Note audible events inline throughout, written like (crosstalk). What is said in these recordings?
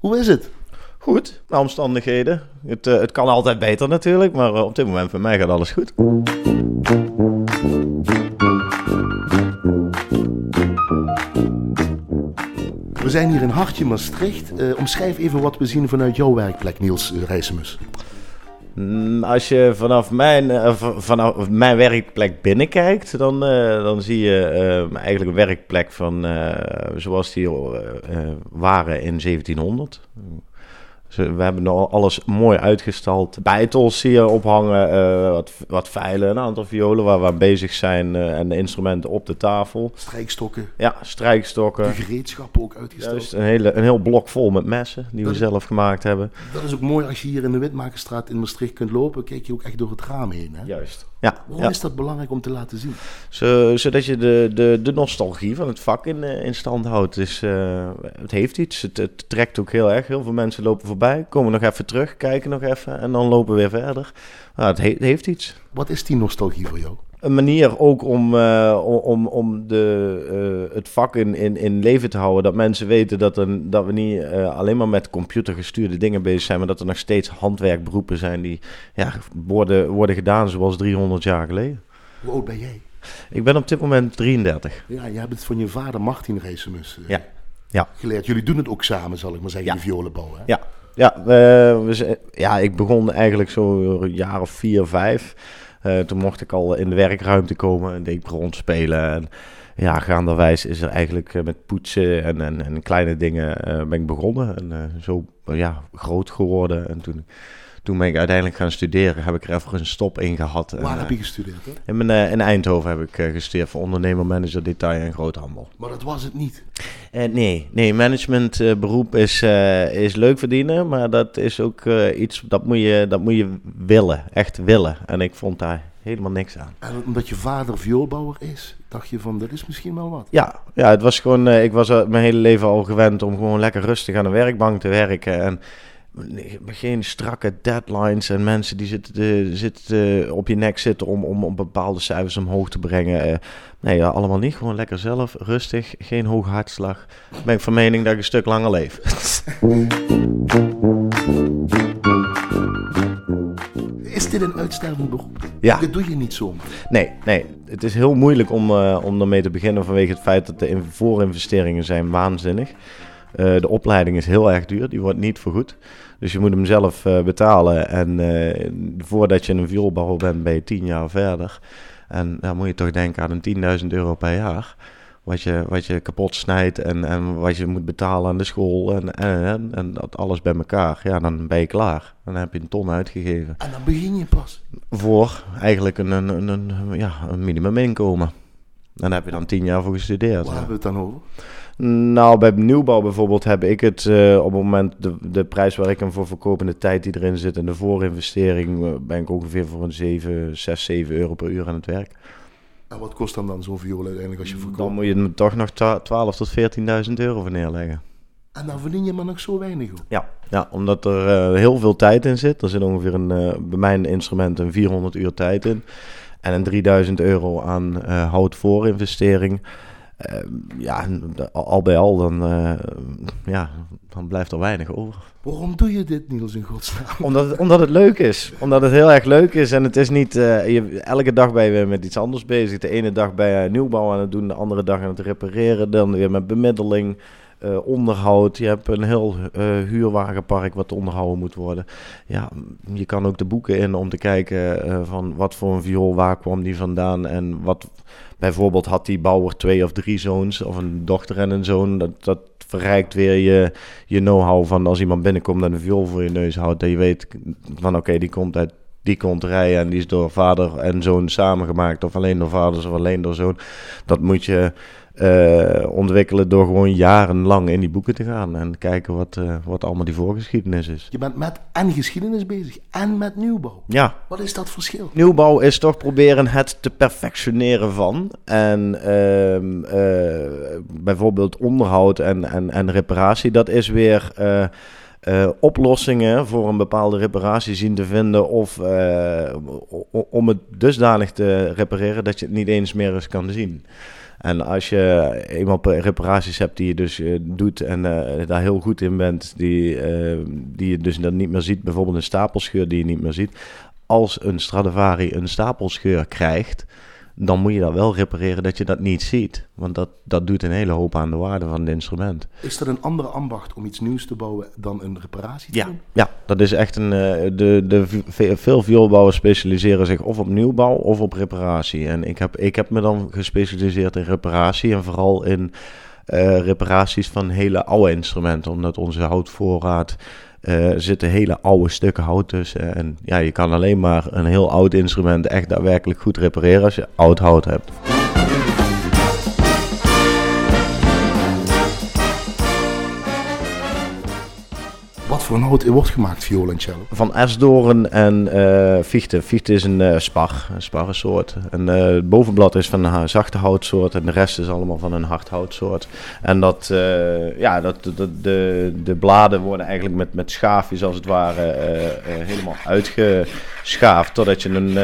Hoe is het? Goed, naar omstandigheden. Het, eh, het kan altijd beter natuurlijk, maar eh, op dit moment bij mij gaat alles goed. We zijn hier in Hartje, Maastricht. Eh, omschrijf even wat we zien vanuit jouw werkplek, Niels Rijsemus. Mm, Als je vanaf mijn, eh, vanaf mijn werkplek binnenkijkt, dan, eh, dan zie je eh, eigenlijk een werkplek van eh, zoals die waren in 1700. We hebben nou alles mooi uitgestald. Bijtels je ophangen, eh, wat, wat veilen, een aantal violen waar we aan bezig zijn eh, en de instrumenten op de tafel. Strijkstokken, Ja, strijkstokken. de gereedschappen ook uitgesteld. Juist, een, hele, een heel blok vol met messen die we zelf gemaakt hebben. Dat is ook mooi als je hier in de Witmakerstraat in Maastricht kunt lopen. Kijk je ook echt door het raam heen. Hè? Juist. Ja, Waarom ja. is dat belangrijk om te laten zien? Zo, zodat je de, de, de nostalgie van het vak in, eh, in stand houdt. Dus eh, het heeft iets. Het, het trekt ook heel erg. Heel veel mensen lopen voorbij, komen nog even terug, kijken nog even en dan lopen we weer verder. Nou, het, he- het heeft iets. Wat is die nostalgie voor jou? Een manier ook om, eh, om- om, de, eh, het vak in, in, in leven te houden. Dat mensen weten dat, er, dat we niet eh, alleen maar met computergestuurde dingen bezig zijn. Maar dat er nog steeds handwerkberoepen zijn die ja, worden, worden gedaan zoals 300 jaar geleden. Hoe oud ben jij? Ik ben op dit moment 33. Ja, je hebt het van je vader Martin Rijsemus eh, Ja. Ja. geleerd. Jullie doen het ook samen, zal ik maar zeggen, Ja. die violenbouw. Hè? Ja, ja, we, ja, ik begon eigenlijk zo een jaar of vier, vijf. Eh, toen mocht ik al in de werkruimte komen en deed ik rondspelen. En ja, gaanderwijs is er eigenlijk eh, met poetsen en, en, en kleine dingen eh, ben ik begonnen. En zo ja, groot geworden. En toen, toen ben ik uiteindelijk gaan studeren. Heb ik er even een stop in gehad. En, Waar eh, heb je gestudeerd? Hè? in, mijn, in Eindhoven heb ik gestudeerd voor ondernemer, manager, detail en groothandel. Maar dat was het niet. Eh, nee, nee, managementberoep is, eh, is leuk verdienen, maar dat is ook eh, iets dat moet, je, dat moet je willen, echt willen. En ik vond daar helemaal niks aan. En omdat je vader vioolbouwer is, dacht je van, dat is misschien wel wat. Ja, ja het was gewoon, eh, ik was mijn hele leven al gewend om gewoon lekker rustig aan de werkbank te werken. En geen strakke deadlines en mensen die zitten, te- zitten te- op je nek zitten om, om, om bepaalde cijfers omhoog te brengen. Eh, nee, allemaal niet. Gewoon lekker zelf, rustig, geen hoge hartslag. Ben ik van mening dat ik een stuk langer leef. (laughs) Is dit een uitstervend beroep? Ja. Dit doe je niet zomaar. Nee, nee. Het is heel moeilijk om, eh, om ermee te beginnen vanwege het feit dat de in- voorinvesteringen zijn waanzinnig. Eh, de opleiding is heel erg duur, die wordt niet vergoed. Dus je moet hem zelf eh, betalen. En eh, voordat je een vioolbouwer bent, ben je tien jaar verder. En dan moet je toch denken aan een 10.000 euro per jaar. Wat je, wat je kapot snijdt en, en wat je moet betalen aan de school. En, en, en, dat alles bij elkaar. Ja, dan ben je klaar. Dan heb je een ton uitgegeven En dan begin je pas. voor eigenlijk een, een, een, een, ja, een minimuminkomen. En daar heb je dan tien jaar voor gestudeerd. Waar ja. hebben we het dan over? Nou, bij nieuwbouw bijvoorbeeld heb ik het eh, op het moment, de, de prijs waar ik hem voor verkoop en de tijd die erin zit en de voorinvestering, eh, ben ik ongeveer voor een 7, 6, 7 euro per uur aan het werk. En wat kost dan dan zo'n viool uiteindelijk als je verkoopt? Dan moet je er toch nog 12 tot 14.000 euro voor neerleggen. En dan verdien je maar nog zo weinig op. Ja, ja omdat er eh, heel veel tijd in zit. Er zit ongeveer een, bij mijn instrument een 400 uur tijd in. En een 3000 euro aan hout voorinvestering. Ja, de- al al bij al, dan, eh, ja, dan blijft er weinig over. Waarom doe je dit, Niels, in godsnaam? Omdat het, omdat het leuk is. Omdat het heel erg leuk is. En het is niet... eh, je, elke dag ben je weer met iets anders bezig. De ene dag ben je nieuwbouw aan het doen. De andere dag aan het repareren. Dan weer met bemiddeling. Eh, onderhoud. Je hebt een heel eh, huurwagenpark wat onderhouden moet worden. Ja, je kan ook de boeken in om te kijken eh, van wat voor een viool, waar kwam die vandaan. En wat... Bijvoorbeeld had die bouwer twee of drie zoons. Of een dochter en een zoon. Dat, dat verrijkt weer je, je know-how van als iemand binnenkomt en een viool voor je neus houdt, dat je weet van oké, die komt uit die konterij en die is door vader en zoon samengemaakt, of alleen door vaders of alleen door zoon. Dat moet je eh, ontwikkelen door gewoon jarenlang in die boeken te gaan en kijken wat, eh, wat allemaal die voorgeschiedenis is. Je bent met en geschiedenis bezig en met nieuwbouw. Ja, Wat is dat verschil? Nieuwbouw is toch proberen het te perfectioneren van. En ehm, eh, bijvoorbeeld onderhoud en, en, en reparatie, dat is weer eh, eh, oplossingen voor een bepaalde reparatie zien te vinden. Of eh, om het dusdanig te repareren dat je het niet eens meer eens kan zien. En als je eenmaal reparaties hebt die je dus doet en daar heel goed in bent, die, die je dus dan niet meer ziet, bijvoorbeeld een stapelscheur die je niet meer ziet. Als een Stradivari een stapelscheur krijgt, dan moet je dat wel repareren dat je dat niet ziet. Want dat, dat doet een hele hoop aan de waarde van het instrument. Is dat een andere ambacht om iets nieuws te bouwen dan een reparatie te ja, doen? Ja, dat is echt een... Uh, de, de, veel vioolbouwers specialiseren zich of op nieuwbouw of op reparatie. En ik heb, ik heb me dan gespecialiseerd in reparatie en vooral in uh, reparaties van hele oude instrumenten. Omdat onze houtvoorraad uh, zitten hele oude stukken hout tussen. En ja, je kan alleen maar een heel oud instrument echt daadwerkelijk goed repareren als je oud hout hebt. Voor een hout wordt gemaakt, violoncello? Van esdoorn en uh, fichte. Fichte is een uh, spar, een sparrensoort. En het bovenblad is van een zachte houtsoort en de rest is allemaal van een hard houtsoort. En dat, ja, dat, de, de bladen worden eigenlijk met, met schaafjes als het ware helemaal uitgeschaafd totdat je een,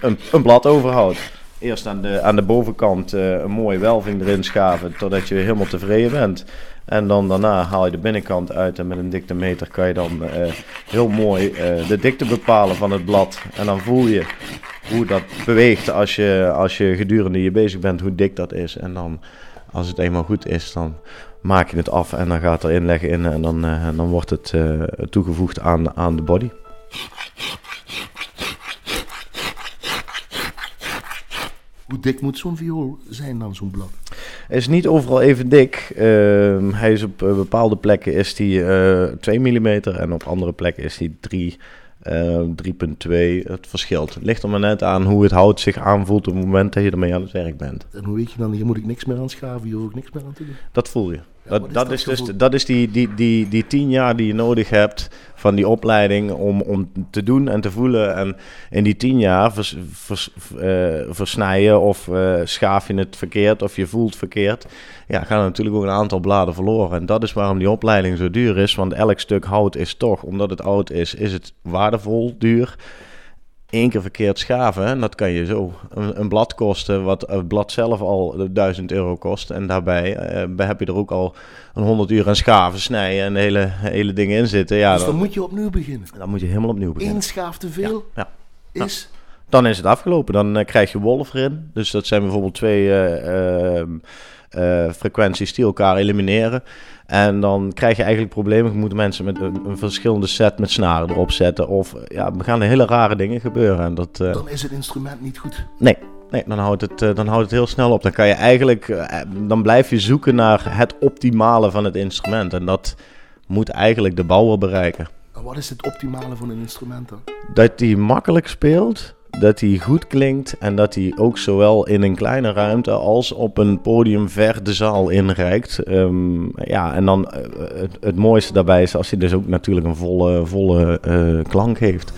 een, een blad overhoudt eerst aan de, aan de bovenkant uh, een mooie welving erin schaven totdat je helemaal tevreden bent. En dan daarna haal je de binnenkant uit en met een diktemeter kan je dan uh, heel mooi uh, de dikte bepalen van het blad. En dan voel je hoe dat beweegt als je, als je gedurende je bezig bent, hoe dik dat is. En dan als het eenmaal goed is, dan maak je het af en dan gaat er inleggen in en dan, dan wordt het toegevoegd aan, aan de body. Hoe dik moet zo'n viool zijn dan, zo'n blad? Hij is niet overal even dik. Ehm, hij is op eh, bepaalde plekken is hij uh, 2 mm en op andere plekken is hij 3 3.2, het verschilt. Het ligt er maar net aan hoe het hout zich aanvoelt op het moment dat je ermee aan het werk bent. En hoe weet je dan, hier moet ik niks meer aan schaven, hier hoef ik niks meer aan te doen? Dat voel je. dat, dat, is dus, dat is die, die, die, die tien jaar die je nodig hebt van die opleiding om, om te doen en te voelen. En in die tien jaar vers, vers, uh, versnij of uh, schaaf je het verkeerd of je voelt verkeerd. Ja, gaan er natuurlijk ook een aantal bladen verloren. En dat is waarom die opleiding zo duur is. Want elk stuk hout is toch, omdat het oud is, is het waardevol duur één keer verkeerd schaven. En dat kan je zo. Een, een, blad kosten, wat het blad zelf al 1000 euro kost. En daarbij uh, heb je er ook al een 100 uur aan schaven, snijden en hele, hele dingen in zitten. Ja, dus dan, moet je opnieuw beginnen. Dan moet je helemaal opnieuw beginnen. Eén schaaf te veel ja, ja. is... Dan is het afgelopen. Dan uh, krijg je wolf erin. Dus dat zijn bijvoorbeeld twee uh, frequenties die elkaar elimineren. En dan krijg je eigenlijk problemen. Je moet mensen met een, een, verschillende set met snaren erop zetten. Of ja, er gaan hele rare dingen gebeuren. En dat. Dan is het instrument niet goed. Nee, nee dan, houdt het, dan houdt het heel snel op. Dan kan je eigenlijk, dan blijf je zoeken naar het optimale van het instrument. En dat moet eigenlijk de bouwer bereiken. En wat is het optimale van een instrument dan? Dat die makkelijk speelt dat hij goed klinkt en dat hij ook zowel in een kleine ruimte als op een podium ver de zaal inreikt. Um, ja, en dan uh, het, mooiste daarbij is als hij dus ook natuurlijk een volle, volle uh, klank heeft.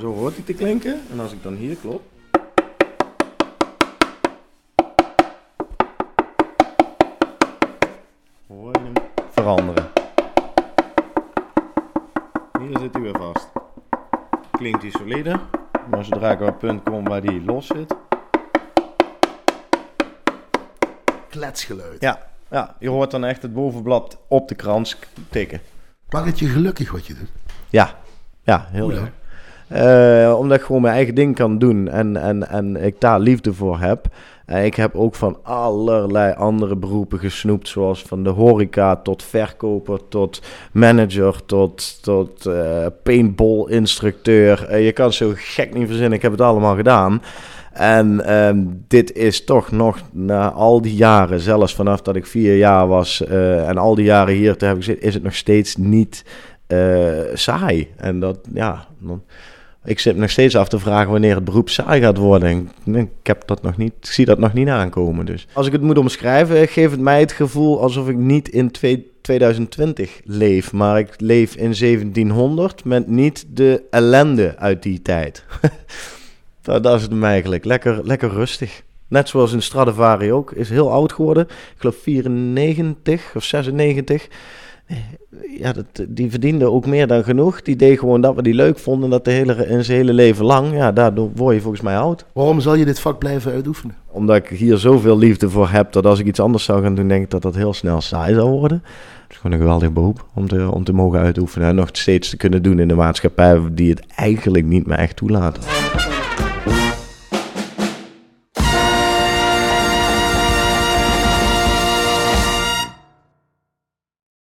Zo hoort hij te klinken. En als ik dan hier klop. Veranderen. Hier zit hij weer vast. Klinkt hij solide, maar zodra ik op het punt kom waar die los zit. Kletsgeluid. Ja, ja, je hoort dan echt het bovenblad op de krans tikken. Maakt het je gelukkig wat je doet? Ja, ja heel erg. Uh, omdat ik gewoon mijn eigen ding kan doen en, en, en ik daar liefde voor heb. Uh, ik heb ook van allerlei andere beroepen gesnoept, zoals van de horeca tot verkoper, tot manager, tot, tot uh, paintball-instructeur. je kan zo gek niet verzinnen, ik heb het allemaal gedaan. En um, dit is toch nog na al die jaren, zelfs vanaf dat ik vier jaar was en al die jaren hier te hebben gezeten, is het nog steeds niet saai. En dat, ja... Dan, ik zit nog steeds af te vragen wanneer het beroep saai gaat worden. Ik, heb dat nog niet, ik zie dat nog niet aankomen. Dus. Als ik het moet omschrijven, geeft het mij het gevoel alsof ik niet in 2020 leef, maar ik leef in 1700 met niet de ellende uit die tijd. (laughs) dat, dat, is het eigenlijk. Lekker, lekker rustig. Net zoals in Stradivari ook. Is heel oud geworden. Ik geloof 94 of 96. Ja, dat, die verdiende ook meer dan genoeg. Die deed gewoon dat we die leuk vonden, dat de hele, in zijn hele leven lang. Ja, daardoor word je volgens mij oud. Waarom zal je dit vak blijven uitoefenen? Omdat ik hier zoveel liefde voor heb, dat als ik iets anders zou gaan doen, denk ik dat dat heel snel saai zou worden. Het is gewoon een geweldig beroep om te, om te mogen uitoefenen en nog steeds te kunnen doen in de maatschappij die het eigenlijk niet meer echt toelaat.